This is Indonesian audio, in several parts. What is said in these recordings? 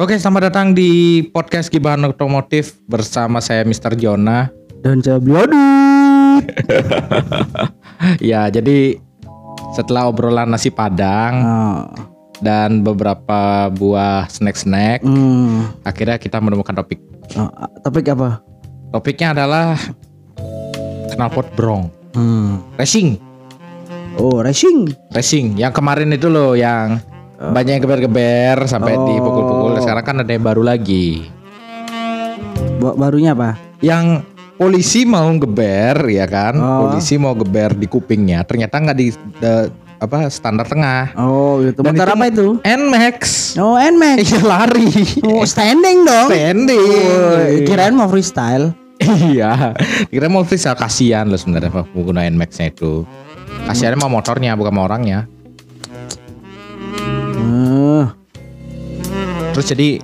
Oke, selamat datang di podcast Gibahan Otomotif bersama saya Mr. Jona. Dan Cabiadu. Ya, jadi setelah obrolan nasi padang Ah, dan beberapa buah snack-snack, hmm. akhirnya kita menemukan topik. Ah, topik apa? Topiknya adalah knalpot brong, Hmm. racing, Oh, racing. racing. Yang kemarin itu loh yang banyak yang geber-geber sampai Oh. dipukul-pukul. Sekarang kan ada yang baru lagi. Ba- barunya apa? yang polisi mau geber ya kan Oh. polisi mau geber di kupingnya ternyata nggak di de- apa standar tengah Oh, gitu. Dan Motor itu- apa itu? Nmax Oh, Nmax. iya lari Oh, standing dong. standing Oh, kirain mau freestyle. iya kira mau freestyle kasihan loh sebenarnya pengguna Nmax nya itu kasihannya sama motornya bukan sama orangnya Eh, terus jadi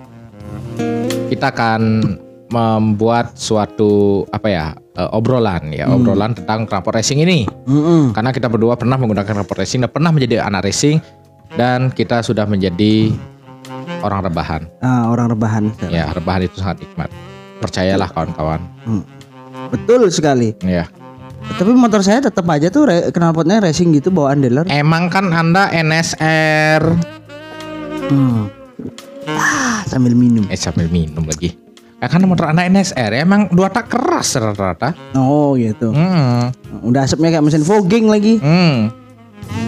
kita akan membuat suatu apa ya eh, obrolan ya obrolan tentang knalpot racing ini mm-mm. karena kita berdua pernah menggunakan knalpot racing dan pernah menjadi anak racing dan kita sudah menjadi orang rebahan. Ah, orang rebahan. Ya, rebahan itu sangat nikmat. Percayalah kawan-kawan. Hmm. Betul sekali. Ya. Tapi motor saya tetap aja tuh knalpotnya racing gitu bawaan dealer. Emang kan Anda NSR Hmm. Ah, sambil minum. eh sambil minum lagi. Ya kan motor Anda NSR ya, emang dua tak keras rata-rata. Oh, gitu. Hmm. Udah asapnya kayak mesin fogging lagi. Hmm.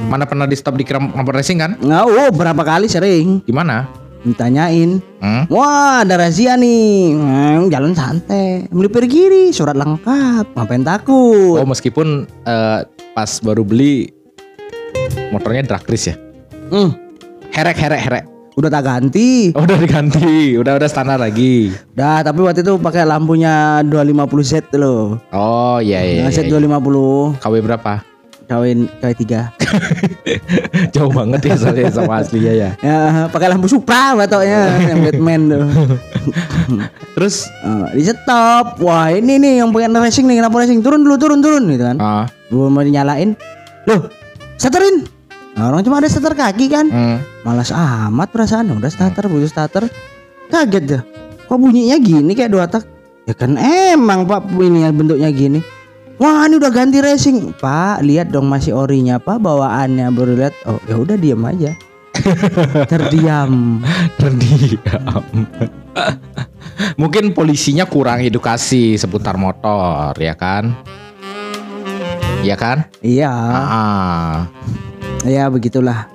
Mana pernah di stop di knalpot racing kan? Nah, oh, berapa kali sering Gimana? ditanyain. Hmm? Wah, ada razia nih. Hmm, jalan santai. Melipir kiri, surat lengkap. Ngapain takut? Oh, meskipun eh, pas baru beli motornya drag race ya. Hmm, Herek herek herek. udah tak ganti. Oh, udah diganti, udah udah standar lagi. Udah, tapi waktu itu pakai lampunya 250 Z loh. Oh iya iya. Nah, iya, Z iya. 250 KW berapa? kawin kawin tiga. Jauh banget ya soalnya sama aslinya ya. Ya, pakai lampu Supra batoknya yang Batman tuh. Terus Oh, di stop. Wah, ini nih yang pengen racing nih, kenapa racing? Turun dulu, turun, turun gitu kan. ah Gue mau dinyalain. Loh, starterin. Nah, orang cuma ada starter kaki kan. hmm, Malas amat perasaan udah starter butuh starter. Kaget dah kok bunyinya gini kayak dua tak ya kan emang pak ini bentuknya gini. Wah ini udah ganti racing. Pak lihat dong masih orinya pak bawaannya. Baru lihat oh ya udah diam aja. Terdiam. Terdiam. Mungkin polisinya kurang edukasi seputar motor, ya kan? Ya kan? iya. Ah. Ya begitulah.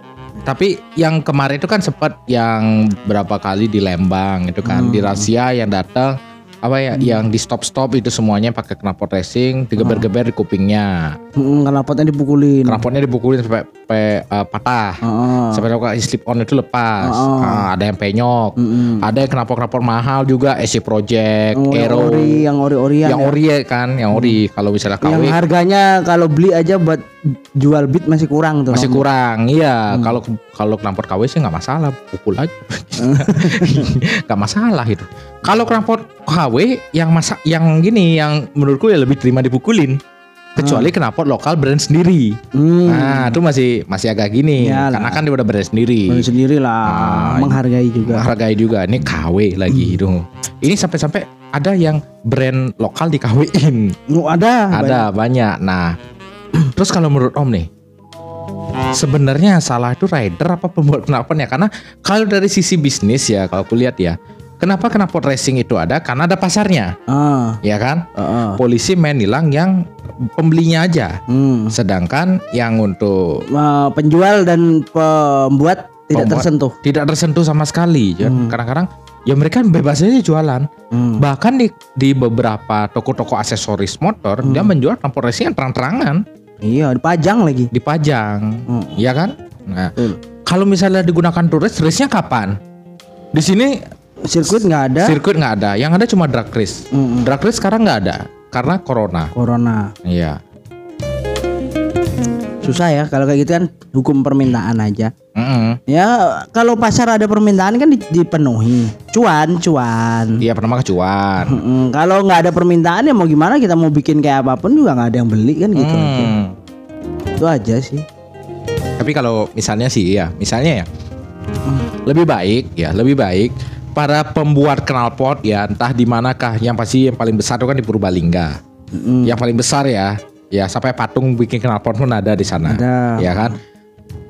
Tapi yang kemarin itu kan sempat yang berapa kali di Lembang itu kan di rahasia yang datang apa ya yang di stop stop itu semuanya pakai knalpot racing digeber-geber di kupingnya. Hmm, knalpotnya dipukulin. Knalpotnya dipukulin sampai, sampai, eh, patah. Heeh. sampai kalau slip on itu lepas. Ah, ada yang penyok. Mm-mm. ada yang knalpot knalpot mahal juga SC Project Oh, yang Aero. ori yang ori orian yang ori ya kan yang ori. Kalau misalnya yang KW harganya kalau beli aja buat jual beat masih kurang tuh masih nomor. kurang iya. Kalau kalau knalpot KW sih nggak masalah pukul aja. Nggak masalah itu. Kalau knalpot KW yang masa yang gini yang menurutku ya lebih terima dipukulin. Kecuali knalpot lokal brand sendiri. Hmm. nah itu masih masih agak gini. Iyalah. karena kan dia udah brand sendiri. Beli sendiri lah, Ah, menghargai juga. hargai juga. Ini KW lagi itu. Ini sampai-sampai ada yang brand lokal di KW-in Oh, ada, ada banyak. Nah, terus kalau menurut Om nih, sebenarnya salah itu rider apa pembuat knalpotnya? Karena kalau dari sisi bisnis ya, kalau aku lihat ya, kenapa knalpot racing itu ada? Karena ada pasarnya, Ah, ya kan? ah, ah. Polisi main nilang yang pembelinya aja, Hmm. sedangkan yang untuk Ah, penjual dan pembuat tidak Pembuat. tersentuh. tidak tersentuh sama sekali. Ya. Kadang-kadang ya mereka bebas aja jualan. Hmm. Bahkan di di beberapa toko-toko aksesoris motor dia menjual knalpot racing yang terang-terangan. Iya, dipajang lagi. dipajang, Hmm. ya kan? Nah, Betul. kalau misalnya digunakan tourist, race-nya kapan? Di sini Sirkuit nggak ada. sirkuit nggak ada, yang ada cuma drag race. Mm-mm. Drag race sekarang nggak ada karena corona. Corona. Iya. Susah ya kalau kayak gitu kan hukum permintaan aja. Mm-mm. Ya kalau pasar ada permintaan kan di- dipenuhi. Cuan, cuan. Iya pernah kecuan. Mm-mm. Kalau nggak ada permintaan ya mau gimana kita mau bikin kayak apa pun juga nggak ada yang beli kan gitu aja. Hmm. Itu aja sih. Tapi kalau misalnya sih ya, misalnya ya lebih baik ya, lebih baik para pembuat knalpot ya entah di manakah yang pasti yang paling besar itu kan di Purbalingga. Mm-mm. Yang paling besar ya, ya sampai patung bikin knalpot pun ada di sana. Ada. Ya kan?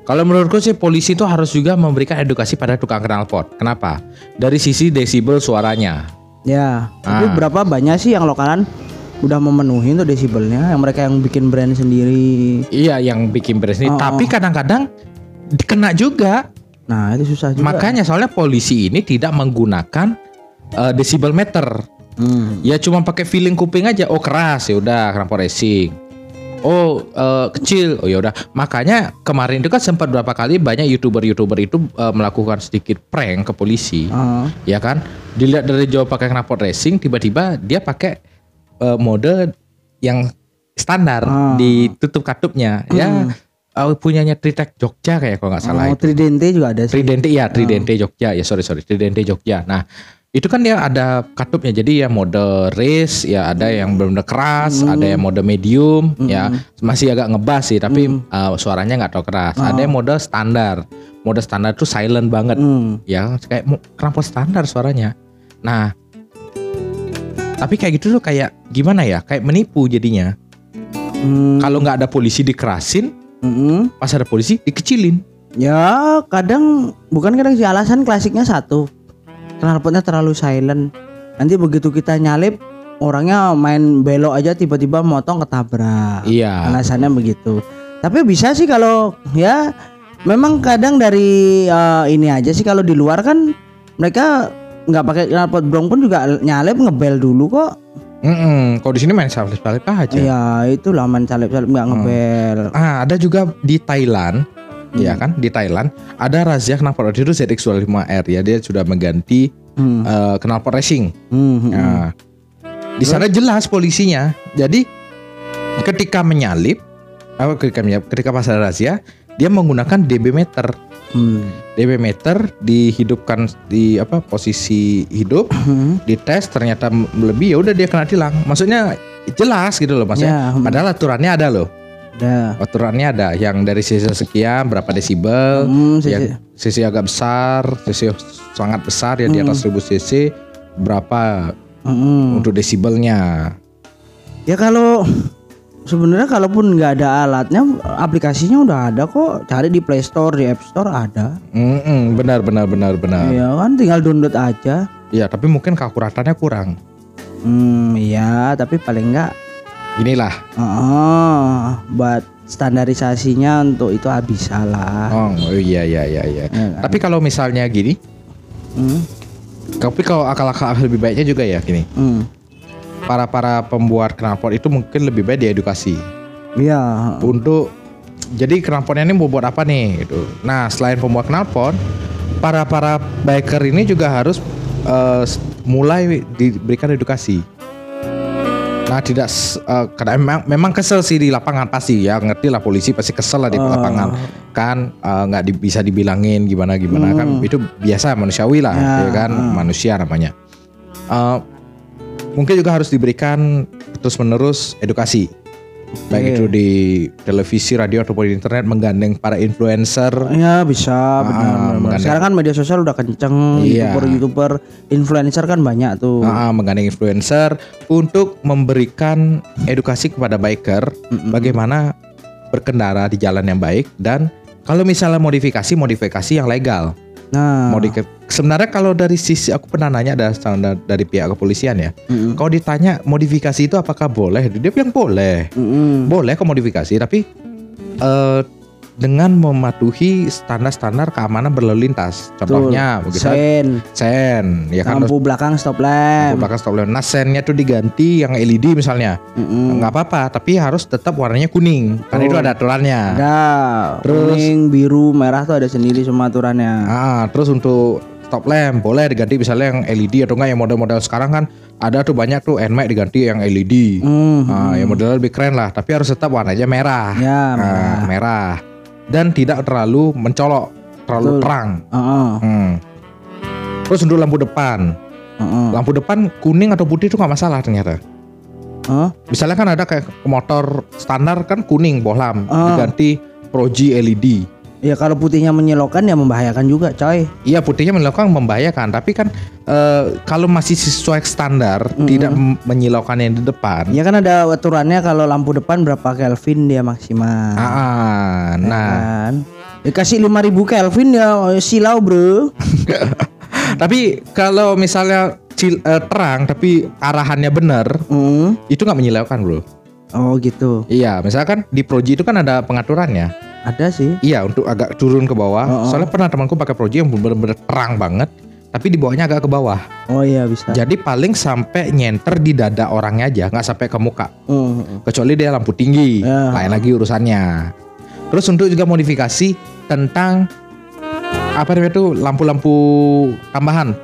Kalau menurutku sih polisi itu harus juga memberikan edukasi pada tukang knalpot. Kenapa? Dari sisi desibel suaranya. Ya, tapi Ah. berapa banyak sih yang lokalan udah memenuhi tuh desibelnya yang mereka yang bikin brand sendiri. Iya, yang bikin beres ini. Oh, Tapi kadang-kadang kena juga. Nah, itu susah juga. Makanya soalnya polisi ini tidak menggunakan eh, desibel meter. Hmm. Ya cuma pakai feeling kuping aja. Oh keras ya udah knalpot racing. Oh eh, kecil. Oh ya udah. Makanya kemarin itu kan sempat berapa kali banyak youtuber-youtuber itu eh, melakukan sedikit prank ke polisi. Ah. Ya kan? Dilihat dari jauh pakai knalpot racing, tiba-tiba dia pakai eh, mode yang standar Ah. ditutup katupnya. Ya eh, punyanya Tritek Jogja kayak kalau nggak salah Oh, itu. Tridente juga ada sih. Tridente ya, Tridente Jogja ya sorry sorry Tridente Jogja. Nah itu kan dia ada katupnya jadi ya mode race ya ada yang benar-benar keras, ada yang mode medium ya masih agak ngebas sih tapi uh, suaranya nggak terlalu keras. Ada yang mode standar, mode standar tuh silent banget Hmm. ya kayak knalpot standar suaranya. Nah tapi kayak gitu tuh kayak gimana ya kayak menipu jadinya. Hmm. Kalau nggak ada polisi dikerasin, Mm-mm. pas ada polisi dikecilin. Ya, kadang bukan kadang sih alasan klasiknya satu. Knalpotnya terlalu silent. Nanti begitu kita nyalip orangnya main belok aja tiba-tiba motong ketabrak. Iya. Alasannya begitu. Tapi bisa sih kalau ya memang kadang dari eh, ini aja sih kalau di luar kan mereka nggak pakai knalpot brong pun juga nyalip ngebel dulu kok. Mm-mm, kalau di sini main salip-salip aja. Ya itu lah main salip-salip nggak ngebel. Ah, ada juga di Thailand, Hmm. ya kan? Di Thailand ada razia knalpot itu ZX25R ya, dia sudah mengganti Hmm. eh, knalpot racing. Hmm, hmm, Nah, di sana jelas polisinya. Jadi ketika menyalip, apa ketika menyalip, ketika pas ada razia, dia menggunakan DB meter. hmm. DB meter dihidupkan di apa posisi hidup, Hmm. dites ternyata lebih ya udah dia kena tilang. Maksudnya jelas gitu loh maksudnya. Ya, hmm. Padahal aturannya ada loh. Udah. Aturannya ada yang dari sisi sekian berapa desibel, Hmm, yang sisi agak besar, sisi sangat besar ya di Hmm. atas 1000 cc berapa Hmm. untuk desibelnya. Ya kalau sebenarnya kalaupun nggak ada alatnya, aplikasinya udah ada kok. Cari di Play Store, di App Store ada. Mm-mm, benar benar benar benar. Iya kan, tinggal download aja. Ya tapi mungkin keakuratannya kurang. Hmm, iya, tapi paling nggak, Inilah. oh, buat standarisasinya untuk itu ah, bisa lah. Oh, oh iya iya iya iya. Ya kan? Tapi kalau misalnya gini, Hmm, tapi kalau akal-akal lebih baiknya juga ya gini. hmm. Para para pembuat knalpot itu mungkin lebih baik diedukasi. Iya. untuk jadi knalpotnya ini mau buat apa nih gitu. Nah selain pembuat knalpot, para para biker ini juga harus s- mulai diberikan edukasi. Nah tidak eh, karena memang, memang kesel sih di lapangan pasti ya ngerti lah polisi pasti kesel lah di Oh. lapangan kan eh, nggak di- bisa dibilangin gimana gimana kan itu biasa manusiawi lah Hmm. Ya, ya kan hmm. manusia namanya. Eh, mungkin juga harus diberikan terus menerus edukasi baik Oke. itu di televisi, radio ataupun di internet menggandeng para influencer. Ya bisa benar, menggandeng- Sekarang kan media sosial udah kenceng, Iya. youtuber-youtuber, influencer kan banyak tuh. ah, menggandeng influencer untuk memberikan edukasi kepada biker bagaimana berkendara di jalan yang baik dan kalau misalnya modifikasi modifikasi yang legal. Nah, Modif- sebenarnya kalau dari sisi aku pernah nanya standar dari pihak kepolisian ya. Mm-mm. Kalau ditanya modifikasi itu apakah boleh? Dia bilang boleh. Mm-mm. Boleh kok modifikasi tapi eh, dengan mematuhi standar-standar keamanan berlalu lintas. Contohnya begitu sen, sen ya kan lampu belakang stop lampu lamp. belakang stop lamp. Nah, sennya tuh diganti yang LED misalnya. Nggak apa-apa, tapi harus tetap warnanya kuning. Karena itu Betul. ada aturannya. Ada Terus- kuning, biru, merah tuh ada sendiri semua aturannya. Ah, terus untuk stop lamp boleh diganti misalnya yang LED atau enggak yang model-model sekarang kan ada tuh banyak tuh NMAX diganti yang LED. Hmm. Ah, yang modelnya lebih keren lah, tapi harus tetap warnanya merah. Ya, Ah, merah. merah. Dan tidak terlalu mencolok, terlalu Betul. terang. Heeh, Hmm. Terus untuk lampu depan, heeh. lampu depan kuning atau putih itu nggak masalah ternyata. Heeh. Misalnya kan ada kayak motor standar kan kuning bohlam Ah. diganti Proji LED. Ya kalau putihnya menyilaukan ya membahayakan juga, coy. Iya putihnya melakukan membahayakan, tapi kan eh, kalau masih sesuai standar, tidak m- menyilaukan yang di depan. Ya kan ada aturannya kalau lampu depan berapa Kelvin dia maksimal. Ah, ah, nah, Kan. Dikasih 5000 Kelvin ya silau, Bro. tapi kalau misalnya cil- eh, terang tapi arahannya benar, Hmm. itu nggak menyilaukan bro. Oh gitu. Iya, misalkan di Proji itu kan ada pengaturannya. Ada sih. Iya, untuk agak turun ke bawah. Oh, oh. Soalnya pernah temanku pakai Proji yang benar-benar terang banget, tapi di bawahnya agak ke bawah. Oh iya bisa. Jadi paling sampai nyenter di dada orangnya aja, nggak sampai ke muka. Hmm. Kecuali dia lampu tinggi, Ya. lain lagi urusannya. Terus untuk juga modifikasi tentang apa namanya itu lampu-lampu tambahan.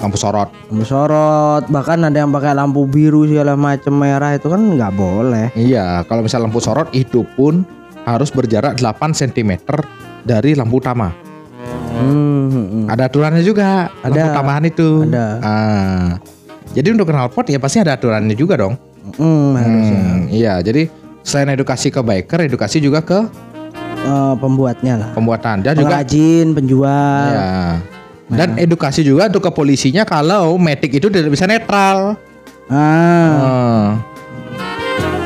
Lampu sorot. Lampu sorot, bahkan ada yang pakai lampu biru segala macam merah itu kan nggak boleh. Iya, kalau misalnya lampu sorot itu pun harus berjarak 8 cm dari lampu utama. Hmm. Ada aturannya juga, lampu Ada. tambahan itu. Ada. Ah. Jadi untuk knalpot ya pasti ada aturannya juga dong. Hmm, harusnya. Hmm, iya, jadi selain edukasi ke biker, edukasi juga ke Eh, pembuatnya lah. pembuatan dan juga Pengrajin, penjual. ya. Dan edukasi juga untuk ke polisinya kalau metik itu tidak bisa netral. Ah,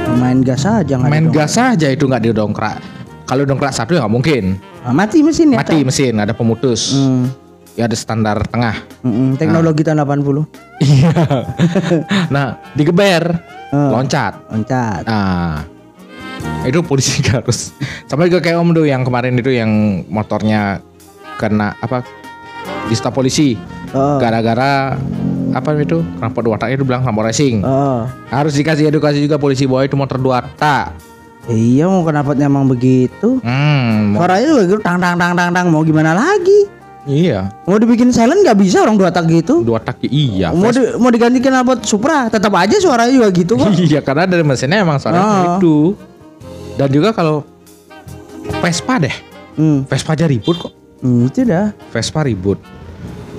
Ah, main gas aja nggak main gas saja itu nggak didongkrak. Kalau dongkrak satu ya nggak mungkin. Ah, mati mesin ya. Mati mesin, ada pemutus. Hmm. Ya ada standar tengah. Mm-mm, teknologi tahun 80 Iya. nah, digeber, Eh. loncat. loncat. Nah, itu polisi harus. Sama juga kayak Om Do yang kemarin itu yang motornya kena apa? Di stop polisi Oh. gara-gara apa itu? Kenapa dua tak itu bilang kenapa racing? Oh. Harus dikasih edukasi juga polisi bahwa itu motor dua tak. Iya mau kenapa emang begitu? Hmm, Suaranya juga gitu tang tang tang tang tang mau gimana lagi? iya, Mau dibikin silent nggak bisa orang dua tak gitu. dua tak iya. mau di, mau digantikan knalpot Supra tetap aja suaranya juga gitu kok. Iya, karena dari mesinnya emang suaranya Ah. itu. Dan juga kalau Vespa deh, Hmm. Vespa aja ribut kok. Hmm, itu dah. Vespa ribut.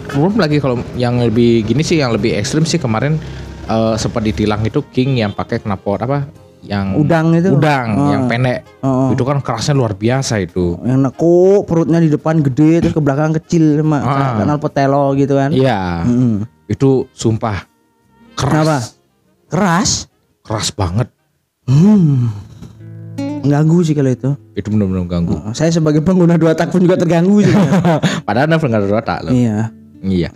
Belum lagi kalau yang lebih gini sih yang lebih ekstrim sih kemarin eh, sempat ditilang itu King yang pakai knalpot apa yang Udang itu. udang Oh. yang pendek. Oh. Itu kan kerasnya luar biasa itu. Yang nekuk perutnya di depan gede terus ke belakang kecil sama Ah. knalpot telo gitu kan. Iya, Mm-mm. itu sumpah keras. Kenapa? Keras. Keras banget. Hmm. Ganggu sih kalau itu. Itu benar-benar ganggu. Oh, saya sebagai pengguna dua tak pun juga terganggu sih. Padahal ada nggak ada tak loh. iya. Iya.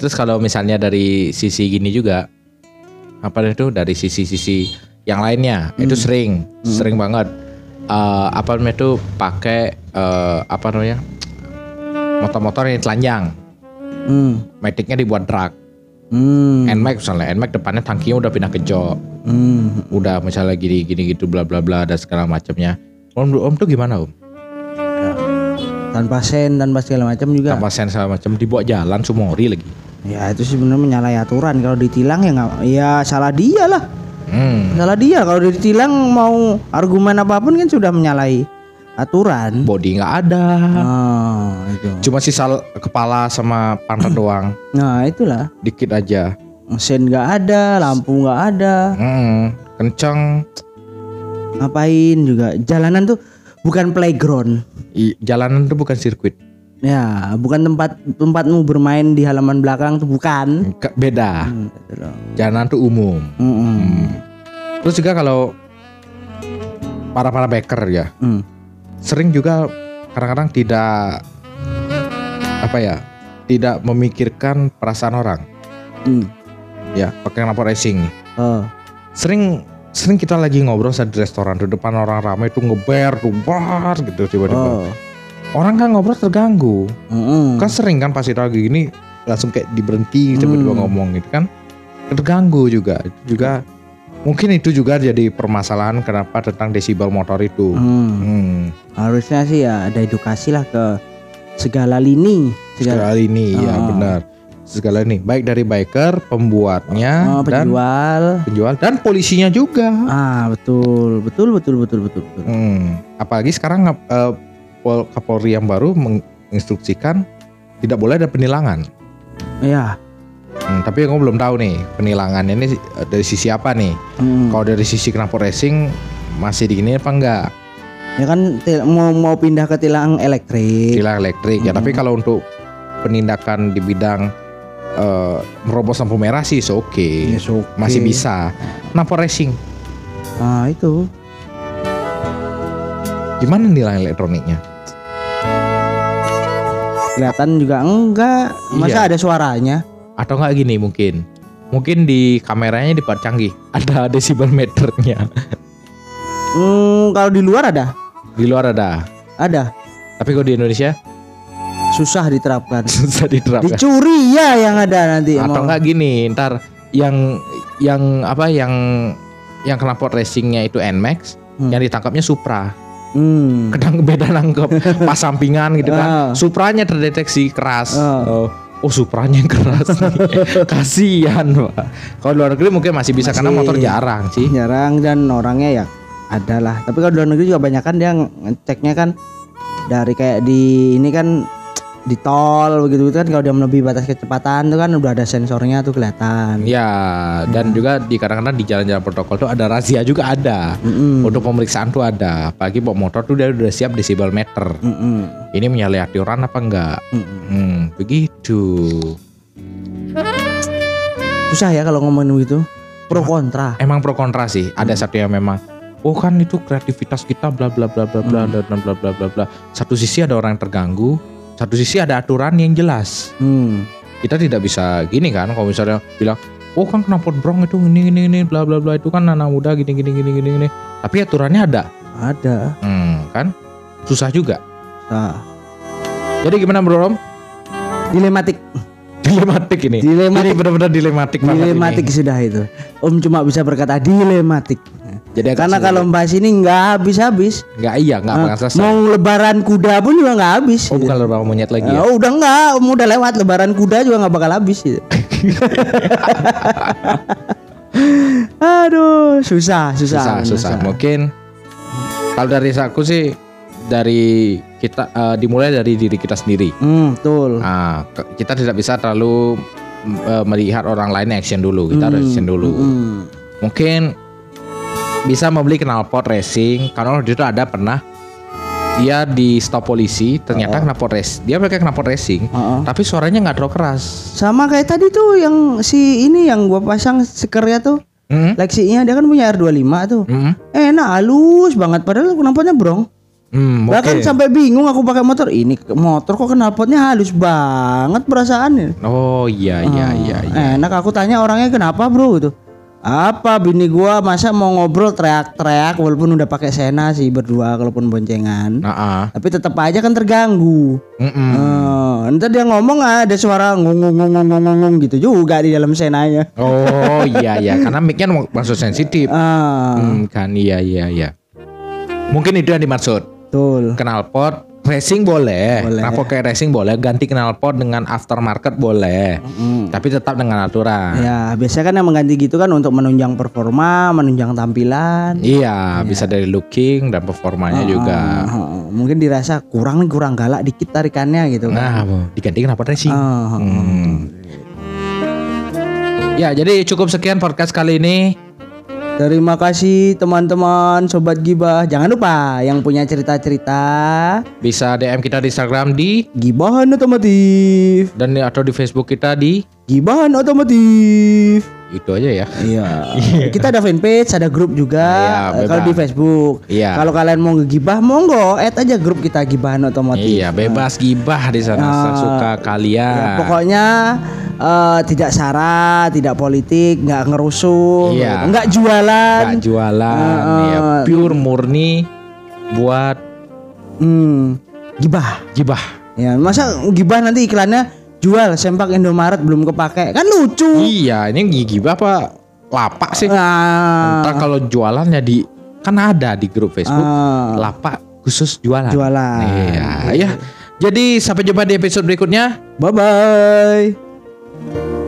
Terus kalau misalnya dari sisi gini juga apa itu dari sisi-sisi yang lainnya itu sering sering banget Eh apa namanya itu pakai eh, apa namanya motor-motor yang telanjang Hmm. Maticnya dibuat drag Hmm. Nmax misalnya Nmax depannya tangkinya udah pindah ke jok Hmm. udah misalnya gini gini gitu bla bla bla dan segala macamnya om om tuh gimana om Tanpa sen, tanpa segala macam juga. tanpa sen segala macam dibawa jalan sumori lagi Ya itu sih benar menyalahi aturan. Kalau ditilang ya nggak, ya salah dia lah. hmm. Salah dia. Kalau ditilang mau argumen apa pun kan sudah menyalahi aturan. body nggak ada Oh, itu. cuma sisa kepala sama pantat doang Nah itulah. dikit aja Mesin nggak ada, lampu nggak ada, Hmm, kenceng ngapain juga. Jalanan tuh bukan playground. I- jalanan itu bukan sirkuit Ya, bukan tempat tempatmu bermain di halaman belakang tuh bukan. Beda Hmm, gitu jalanan tuh umum Mm-mm. Hmm. terus juga kalau para para biker ya Hmm. Sering juga kadang-kadang tidak apa ya tidak memikirkan perasaan orang Hmm. ya pakai knalpot racing nih. Oh. sering sering kita lagi ngobrol saat di restoran tuh depan orang ramai tuh ngeber tuh bar gitu tiba-tiba Oh. orang kan ngobrol terganggu Mm-mm. kan sering kan pasti lagi gini langsung kayak diberhenti tiba-tiba Hmm. ngomong gitu kan terganggu juga Itu juga mungkin itu juga jadi permasalahan kenapa tentang desibel motor itu Hmm. hmm. Harusnya sih ya ada edukasi lah ke segala lini, segala segala ini ya Oh. benar segala ini baik dari biker pembuatnya oh, dan penjual. penjual dan polisinya juga Ah, betul, betul, betul, betul, betul, betul. Hmm. apalagi sekarang Pol- Kapolri yang baru menginstruksikan tidak boleh ada penilangan Iya. Hmm, tapi aku belum tahu nih penilangannya ini dari sisi apa nih Hmm. Kalau dari sisi knalpot racing masih digini apa enggak? Ya kan mau mau pindah ke tilang elektrik. tilang elektrik ya. Tapi kalau untuk penindakan di bidang eh, merobos lampu merah sih so oke. Yes, oke. Masih bisa. Knalpot racing. Ah itu. Gimana tilang elektroniknya? Kelihatan juga enggak. Masa Iya. ada suaranya? Atau enggak gini mungkin. Mungkin di kameranya dibuat canggih. Ada desibel meternya. Hmm, kalau di luar ada? Di luar ada. Ada. Tapi kalau di Indonesia Susah diterapkan. susah diterapkan. Dicuri ya yang ada nanti. Atau enggak gini, ntar yang yang apa yang yang knalpot racingnya itu Nmax, Hmm. yang ditangkapnya Supra. Hmm. Kadang beda nangkep pas sampingan gitu kan. Ah. Supranya terdeteksi keras. Ah. Oh, oh Supranya yang keras. Kasihan, Pak. Kalau luar negeri mungkin masih bisa karena Masih. motor jarang sih. jarang dan orangnya ya ada lah tapi kalau luar negeri juga banyak kan dia ngeceknya kan dari kayak di ini kan di tol begitu kan kalau dia melebihi batas kecepatan tuh kan udah ada sensornya tuh kelihatan Ya, dan juga di kadang-kadang di jalan-jalan protokol tuh ada razia juga ada. Mm-mm. Untuk pemeriksaan tuh ada. Apalagi bawa motor tuh dia udah siap desibel meter. Mm-mm. Ini menyalahi aturan apa enggak? Mm-mm. Hmm, begitu. susah ya kalau ngomongin begitu pro kontra Emang pro kontra sih. Ada Hmm. satu yang memang Oh kan itu kreativitas kita bla bla bla bla bla Hmm. dan bla bla bla bla. Satu sisi ada orang yang terganggu, satu sisi ada aturan yang jelas. hmm. Kita tidak bisa gini kan kalau misalnya bilang Oh kan knalpot brong itu ini ini ini bla bla bla itu kan anak muda gini gini gini gini gini. Tapi aturannya ada. ada Hmm, kan? Susah juga. nah. Jadi gimana Bro Rom? dilematik Dilematik ini. Dilematik. Ini benar-benar dilematik dilematik ini. sudah itu om cuma bisa berkata dilematik Jadi karena kalau membahas ini nggak habis-habis nggak iya nggak akan selesai. mau lebaran kuda pun juga nggak habis Oh gitu. bukan lebaran monyet lagi ya? Oh, udah enggak, udah lewat lebaran kuda juga nggak bakal habis gitu. Aduh, susah, susah. susah, susah. Mungkin kalau dari aku sih dari kita eh, dimulai dari diri kita sendiri. Hmm, betul. Nah, kita tidak bisa terlalu mm, eh, melihat orang lain action dulu. Kita harus Hmm, action dulu. hmm. Mungkin bisa membeli knalpot racing karena waktu itu ada pernah dia di stop polisi ternyata Oh. knalpot race dia pakai knalpot racing Heeh. tapi suaranya nggak terlalu keras Sama kayak tadi tuh yang si ini yang gua pasang stikernya tuh. Hmm? Lexinya dia kan punya R25 tuh. Hmm? Enak halus banget padahal knalpotnya brong. Hmm, Bahkan sampai bingung aku pakai motor. Ini motor kok knalpotnya halus banget perasaannya. Oh iya iya Ah, iya iya. Enak aku tanya orangnya kenapa bro gitu. Apa bini gua masa mau ngobrol teriak-teriak walaupun udah pakai sena sih berdua kalaupun boncengan. Nah, ah. Tapi tetap aja kan terganggu. Mm-mm. Eh, ntar dia ngomong ah, ada suara ngong ngong ngong ngong ngong gitu juga di dalam senanya. Oh iya iya karena mic-nya maksud sensitif. Ah, Hmm, kan iya iya iya. Mungkin itu yang dimaksud. Betul. Knalpot racing boleh. Boleh. Knalpot kayak racing boleh. Ganti knalpot dengan aftermarket boleh. Mm. Tapi tetap dengan aturan. Ya, biasanya kan yang mengganti gitu kan untuk menunjang performa, menunjang tampilan. Iya, bisa dari looking dan performanya juga. Ah, ah, mungkin dirasa kurang nih kurang galak dikit tarikannya gitu kan. Nah, diganti knalpot racing. Ah. Hmm. Ya, jadi cukup sekian podcast kali ini. Terima kasih teman-teman sobat gibah. Jangan lupa yang punya cerita-cerita Bisa DM kita di Instagram di gibahan otomotif. dan atau di Facebook kita di Gibahan otomotif. itu aja ya. Iya. Kita ada fanpage, ada grup juga. Iya, Eh. Kalau di Facebook. Iya. Kalau kalian mau ngegibah, monggo add aja grup kita gibahan otomotif. Iya, bebas gibah di sana sesuka Ya, kalian. pokoknya eh, tidak sara, tidak politik, nggak ngerusuh, Iya. nggak jualan. Nggak jualan, Ah, ya pure murni buat Hmm, gibah. gibah. Ya, masa gibah nanti iklannya jual sempak Indomaret belum kepake kan lucu. Iya, ini gibah apa lapak sih? Nah, Ntar kalau jualannya di kan ada di grup Facebook ah, lapak khusus jualan. jualan. Iya, ya. Jadi sampai jumpa di episode berikutnya. Bye bye.